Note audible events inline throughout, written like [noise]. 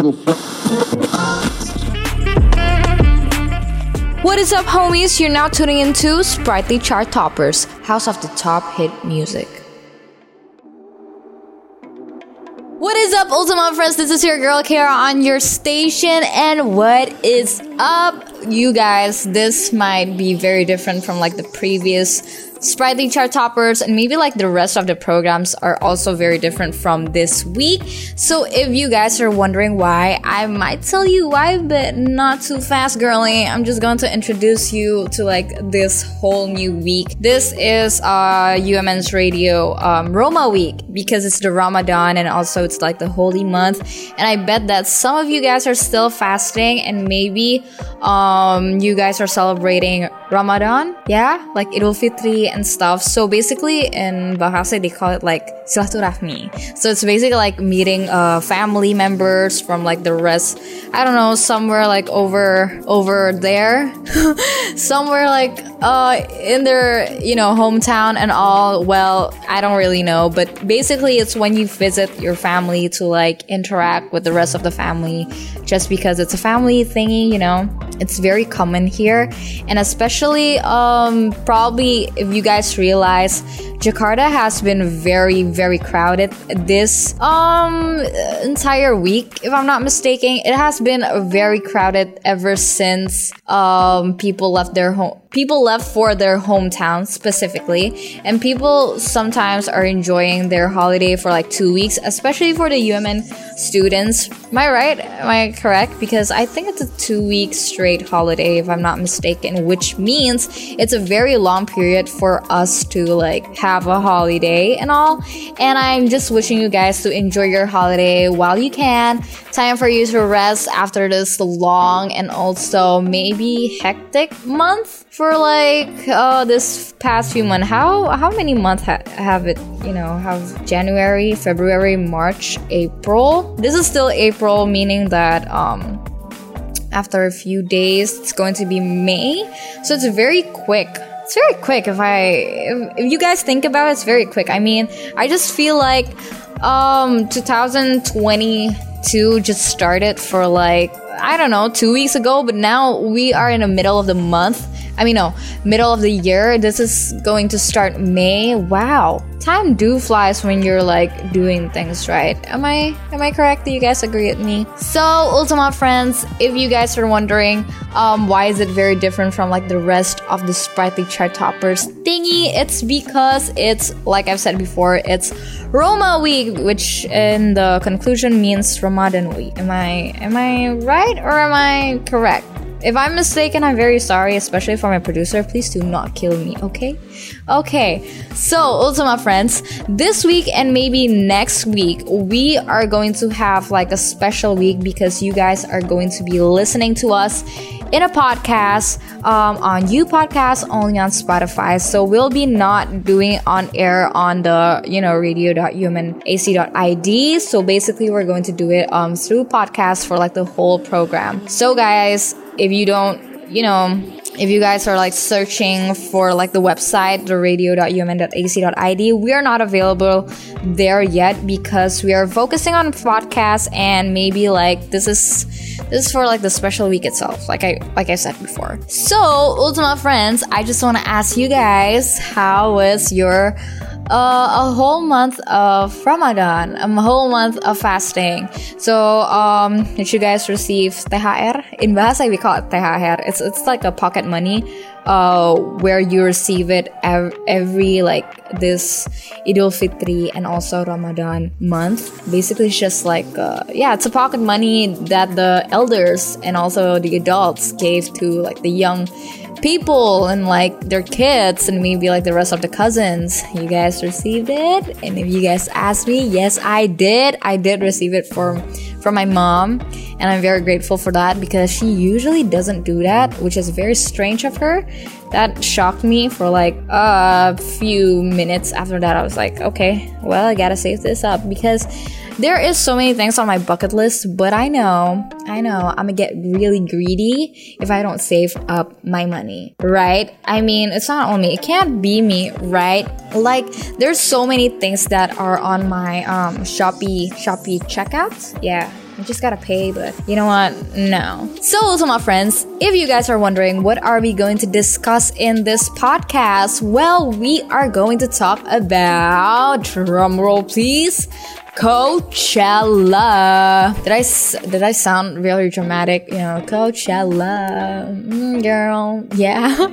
What is up, homies? You're now tuning into Sprightly Chart Toppers, House of the Top Hit Music. What is up, Ultima friends? This is your girl Kara on your station, and what is up, you guys? This might be very different from like the previous Sprightly chart toppers and maybe like the rest of the programs are also very different from this week. So if you guys are wondering why, I might tell you why, but not too fast, girly. I'm just going to introduce you to like this whole new week. This is uh UMN's radio um, Roma week because it's the Ramadan and also it's like the holy month. And I bet that some of you guys are still fasting and maybe um you guys are celebrating Ramadan, yeah, like Idul Fitri and stuff. So basically, in Bahasa, they call it like silaturahmi. So it's basically like meeting uh, family members from like the rest. I don't know, somewhere like over over there, [laughs] somewhere like uh, in their you know hometown and all. Well, I don't really know, but basically, it's when you visit your family to like interact with the rest of the family, just because it's a family thingy, you know. It's very common here, and especially um, probably if you guys realize Jakarta has been very, very crowded this um entire week, if I'm not mistaken. It has been very crowded ever since um people left their home people left for their hometown specifically and people sometimes are enjoying their holiday for like two weeks especially for the umn students. Am i right? Am i correct? Because i think it's a two week straight holiday if i'm not mistaken which means it's a very long period for us to like have a holiday and all. And i'm just wishing you guys to enjoy your holiday while you can. Time for you to rest after this long and also maybe hectic month for like uh, this past few months how how many months ha- have it you know have january february march april? This is still april meaning that um after a few days it's going to be may. So it's very quick. It's very quick. If i if, if you guys think about it it's very quick. I mean i just feel like um 2022 just started for like i don't know two weeks ago but now we are in the middle of the month I mean, no, middle of the year. This is going to start May. Wow, time do flies when you're like doing things right. Am I am I correct? Do you guys agree with me? So, Ultima friends, if you guys are wondering, um, why is it very different from like the rest of the sprightly chart toppers thingy? It's because it's like I've said before, it's Roma week, which in the conclusion means Ramadan week. Am I am I right or am I correct? If I'm mistaken, I'm very sorry, especially for my producer. Please do not kill me, okay? Okay, so Ultima friends, this week and maybe next week, we are going to have like a special week because you guys are going to be listening to us in a podcast um, on you podcast only on spotify so we'll be not doing on air on the you know radio.umnac.id so basically we're going to do it um, through podcast for like the whole program so guys if you don't, you know, if you guys are like searching for like the website, the radio.umn.ac.id, we are not available there yet because we are focusing on podcasts and maybe like this is this is for like the special week itself, like I like I said before. So, Ultima friends, I just want to ask you guys, how was your a whole month of Ramadan, a whole month of fasting. So, um, did you guys receive THR? In Bahasa, we call it THR. It's it's like a pocket money, uh, where you receive it every, every like this Idul Fitri and also Ramadan month. Basically, it's just like uh, yeah, it's a pocket money that the elders and also the adults gave to like the young people and like their kids and maybe like the rest of the cousins. You guys received it? And if you guys ask me, yes, I did. I did receive it from from my mom, and I'm very grateful for that because she usually doesn't do that, which is very strange of her. That shocked me for like a few minutes after that. I was like, okay, well, I gotta save this up because there is so many things on my bucket list, but I know, I know I'm gonna get really greedy if I don't save up my money, right? I mean, it's not only me. it can't be me, right? Like there's so many things that are on my um Shopee Shopee checkouts. Yeah, I just gotta pay, but you know what? No. So, to my friends, if you guys are wondering what are we going to discuss in this podcast, well, we are going to talk about drumroll please Coachella. Did I did I sound really dramatic? You know, Coachella, mm, girl. Yeah.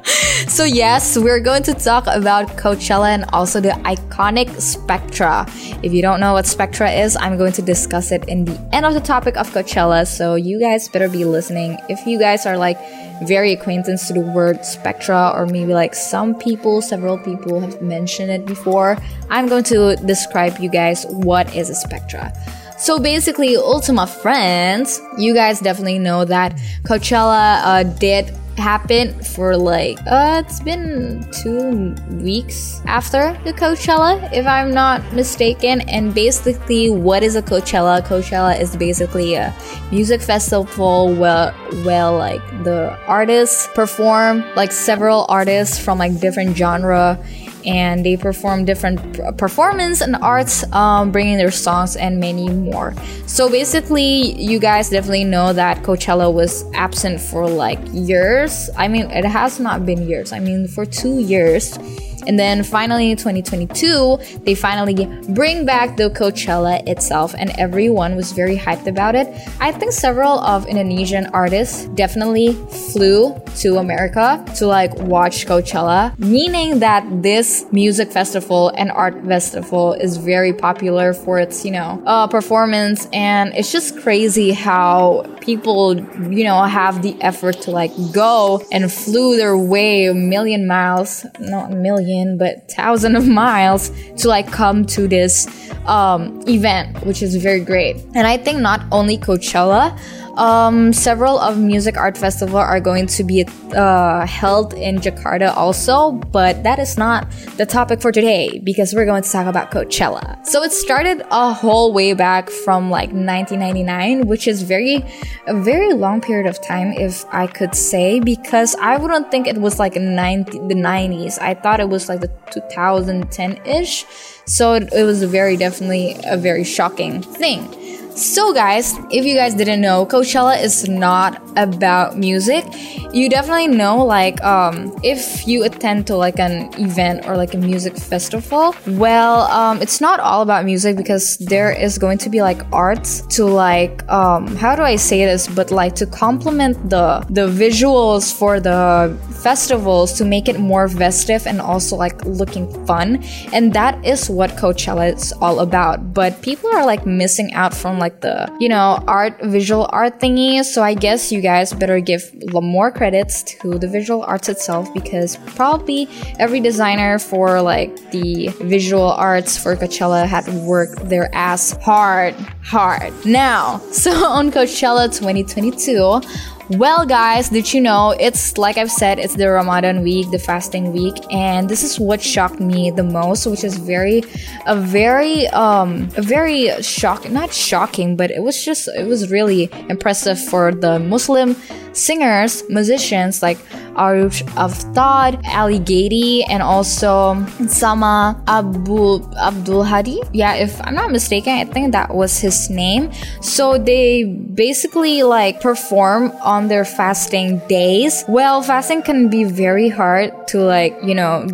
[laughs] so yes, we're going to talk about Coachella and also the iconic Spectra. If you don't know what Spectra is, I'm going to discuss it in the end of the topic of Coachella. So you guys better be listening. If you guys are like very acquaintance to the word spectra or maybe like some people several people have mentioned it before. I'm going to describe you guys what is a spectra. So basically ultima friends you guys definitely know that coachella uh, did happened for like uh it's been two weeks after the Coachella if I'm not mistaken. And basically what is a Coachella? Coachella is basically a music festival where where like the artists perform like several artists from like different genre and they perform different performance and arts, um, bringing their songs and many more. So basically, you guys definitely know that Coachella was absent for like years. I mean, it has not been years. I mean, for two years and then finally in 2022, they finally bring back the Coachella itself, and everyone was very hyped about it. I think several of Indonesian artists definitely flew to America to like watch Coachella, meaning that this music festival and art festival is very popular for its, you know, uh, performance, and it's just crazy how people, you know, have the effort to like go and flew their way a million miles, not a million but thousand of miles to like come to this um, event which is very great. And i think not only coachella um, several of music art festival are going to be uh, held in Jakarta also, but that is not the topic for today because we're going to talk about Coachella. So it started a whole way back from like 1999, which is very a very long period of time, if I could say, because I wouldn't think it was like 90, the 90s. I thought it was like the 2010 ish. So it, it was very definitely a very shocking thing. So, guys, if you guys didn't know, Coachella is not about music. You definitely know, like, um, if you attend to like an event or like a music festival, well, um, it's not all about music because there is going to be like arts to like, um, how do I say this? But like to complement the the visuals for the festivals to make it more festive and also like looking fun, and that is what Coachella is all about. But people are like missing out from like like the, you know, art, visual art thingy. So I guess you guys better give more credits to the visual arts itself because probably every designer for like the visual arts for Coachella had worked their ass hard, hard. Now, [laughs] so on Coachella 2022, well, guys, did you know it's like I've said, it's the Ramadan week, the fasting week, and this is what shocked me the most, which is very, a very, um, a very shock, not shocking, but it was just, it was really impressive for the Muslim singers, musicians like Arooj Aftab, Ali Gatie, and also Sama Abu Abdul Hadi. Yeah, if I'm not mistaken, I think that was his name. So they basically like perform on their fasting days. Well, fasting can be very hard to like, you know,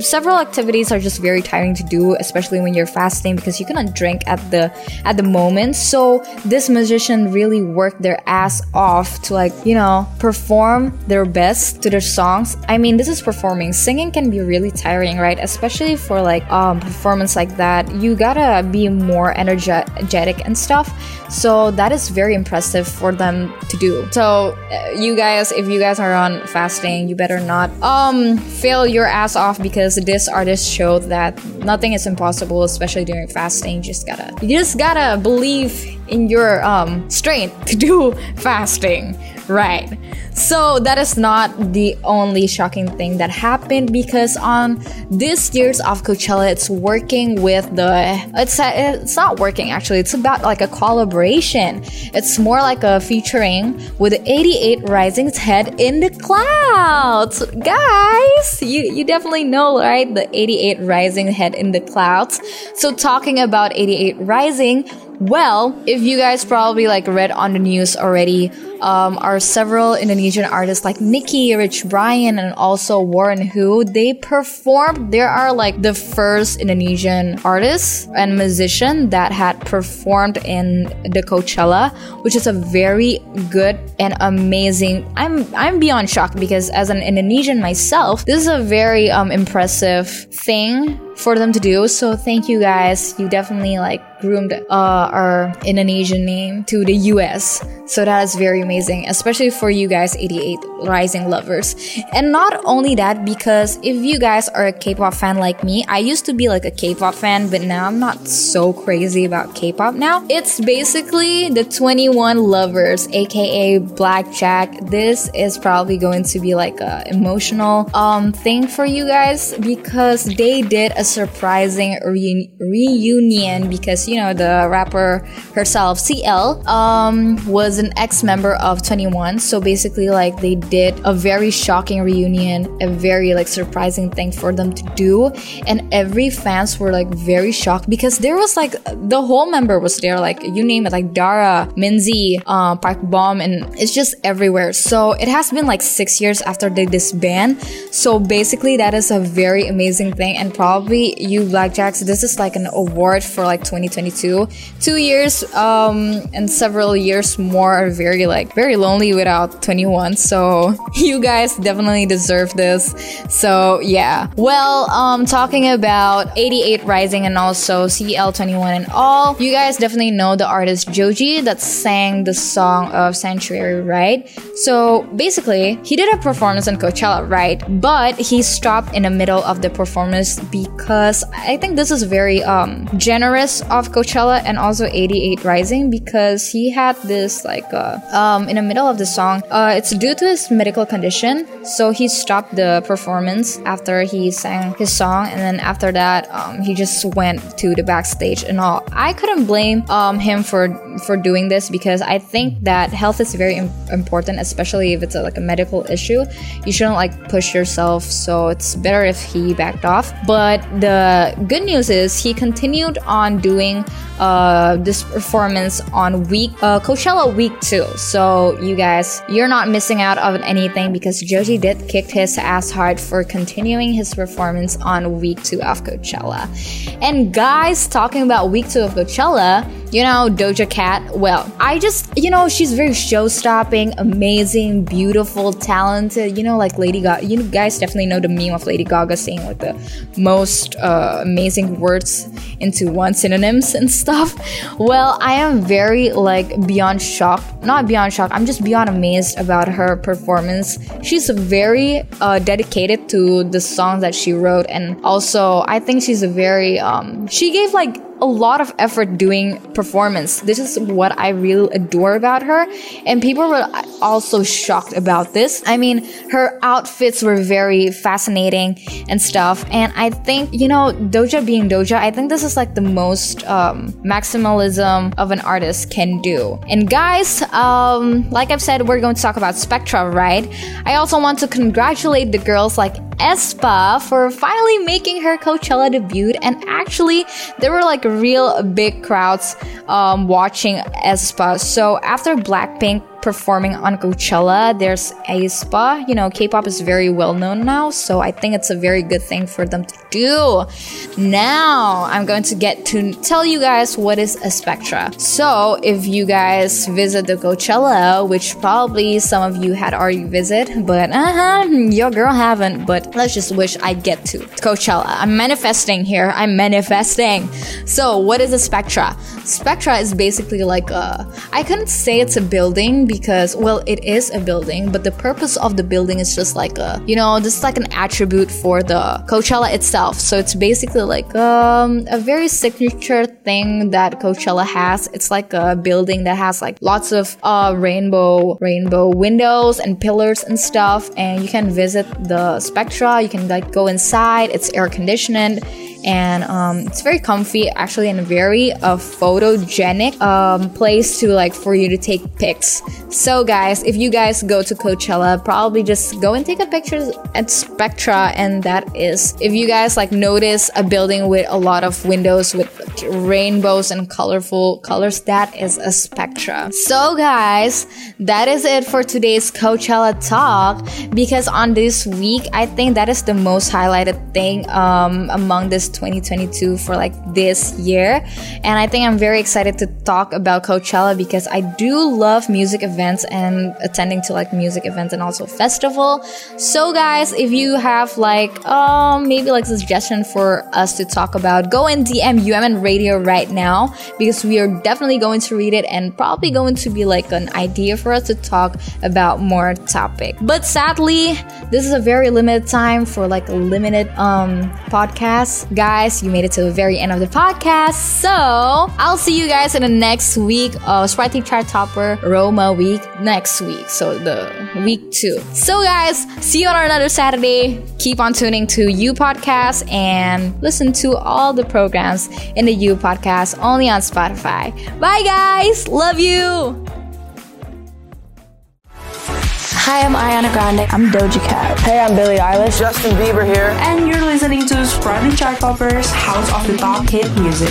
several activities are just very tiring to do especially when you're fasting because you cannot drink at the at the moment. So this musician really worked their ass off to like you know perform their best to their songs. I mean this is performing. Singing can be really tiring right? Especially for like um performance like that. You gotta be more energetic and stuff. So that is very impressive for them to do. So uh, you guys if you guys are on fasting you better not um fail your ass off because because this artist showed that nothing is impossible, especially during fasting. You just gotta, you just gotta believe in your um, strength to do [laughs] fasting. Right. So that is not the only shocking thing that happened because on this year's of Coachella, it's working with the it's it's not working actually. It's about like a collaboration. It's more like a featuring with 88 Rising's head in the clouds. Guys, you you definitely know right the 88 Rising head in the clouds. So talking about 88 Rising, well, if you guys probably like read on the news already, um, are several Indonesian artists like NIKI, Rich Brian, and also Warren Hue. They performed. There are like the first Indonesian artists and musician that had performed in the Coachella, which is a very good and amazing. I'm I'm beyond shocked because as an Indonesian myself, this is a very um, impressive thing for them to do. So thank you guys. You definitely like groomed uh, our Indonesian name to the US. So that is very amazing, especially for you guys 88 Rising lovers. And not only that, because if you guys are a K-pop fan like me, I used to be like a K-pop fan, but now I'm not so crazy about K-pop now. It's basically the 2NE1 lovers, aka Blackjack. This is probably going to be like a emotional um thing for you guys because they did a surprising re- reunion because you know the rapper herself CL um was an ex-member of 2NE1 so basically like they did a very shocking reunion a very like surprising thing for them to do. And every fans were like very shocked because there was like the whole member was there like you name it like Dara Minzy uh, Park Bom and it's just everywhere. So it has been like six years after they disband. So basically that is a very amazing thing and probably you blackjacks this is like an award for like 2022 two years um and several years more are very like very lonely without 2NE1 so [laughs] you guys definitely deserve this. So yeah. Well um talking about 88 rising and also cl21 and all you guys definitely know the artist joji that sang the song of sanctuary right? So basically he did a performance on coachella right? But he stopped in the middle of the performance because because I think this is very um, generous of Coachella and also 88 Rising because he had this like uh, um, in the middle of the song. Uh, it's due to his medical condition, so he stopped the performance after he sang his song, and then after that, um, he just went to the backstage and all. I couldn't blame um, him for for doing this because I think that health is very Im- important, especially if it's a, like a medical issue. You shouldn't like push yourself, so it's better if he backed off. But the good news is he continued on doing uh, this performance on week uh, Coachella week two. So you guys, you're not missing out on anything because Joji did kick his ass hard for continuing his performance on week two of Coachella. And guys, talking about week two of Coachella, you know Doja Cat. Well, I just you know she's very show stopping, amazing, beautiful, talented. You know like Lady Gaga. You guys definitely know the meme of Lady Gaga saying like the most uh, amazing words into one synonyms and stuff. Well, I am very like beyond shocked. Not beyond shocked. I'm just beyond amazed about her performance. She's very uh, dedicated to the songs that she wrote, and also I think she's a very um, she gave like a lot of effort doing performance. This is what I really adore about her. And people were also shocked about this. I mean, her outfits were very fascinating and stuff. And I think, you know, Doja being Doja, I think this is like the most um, maximalism of an artist can do. And guys, um, like I've said, we're going to talk about Spectra, right? I also want to congratulate the girls like aespa for finally making her Coachella debut. And actually, there were like real big crowds um, watching aespa. So after Blackpink performing on Coachella, there's aespa. You know, K-pop is very well known now, so I think it's a very good thing for them to do. Now, I'm going to get to tell you guys what is a Spectra. So, if you guys visit the Coachella, which probably some of you had already visited, but uh-huh, your girl haven't, but let's just wish I get to Coachella. I'm manifesting here. I'm manifesting. So, what is a Spectra? Spectra is basically like a. I couldn't say it's a building because, well, it is a building, but the purpose of the building is just like a, you know, just like an attribute for the Coachella itself. So it's basically like um, a very signature thing that Coachella has. It's like a building that has like lots of uh, rainbow rainbow windows and pillars and stuff, and you can visit the Spectra. You can like go inside. It's air conditioned and um, it's very comfy actually and very uh, photogenic um, place to like for you to take pics. So guys if you guys go to coachella probably just go and take a picture at spectra and that is if you guys like notice a building with a lot of windows with rainbows and colorful colors that is a spectra so guys that is it for today's coachella talk because on this week i think that is the most highlighted thing um, among this 2022 for like this year. And I think I'm very excited to talk about Coachella because I do love music events and attending to like music events and also festival. So guys, if you have like um maybe like suggestion for us to talk about, go and DM UMN Radio right now because we are definitely going to read it and probably going to be like an idea for us to talk about more topic. But sadly, this is a very limited time for like a limited um podcast. Guys, you made it to the very end of the podcast. So I'll see you guys in the next week of Sprite Chart Topper Roma week next week. So the week two. So guys, see you on another Saturday. Keep on tuning to You Podcast and listen to all the programs in the You Podcast only on Spotify. Bye guys. Love you. Hi, I'm Ariana Grande. I'm Doja Cat. Hey, I'm Billie Eilish. Justin Bieber here. And you're listening to Sprite Chart Toppers House of the Top Hit Music.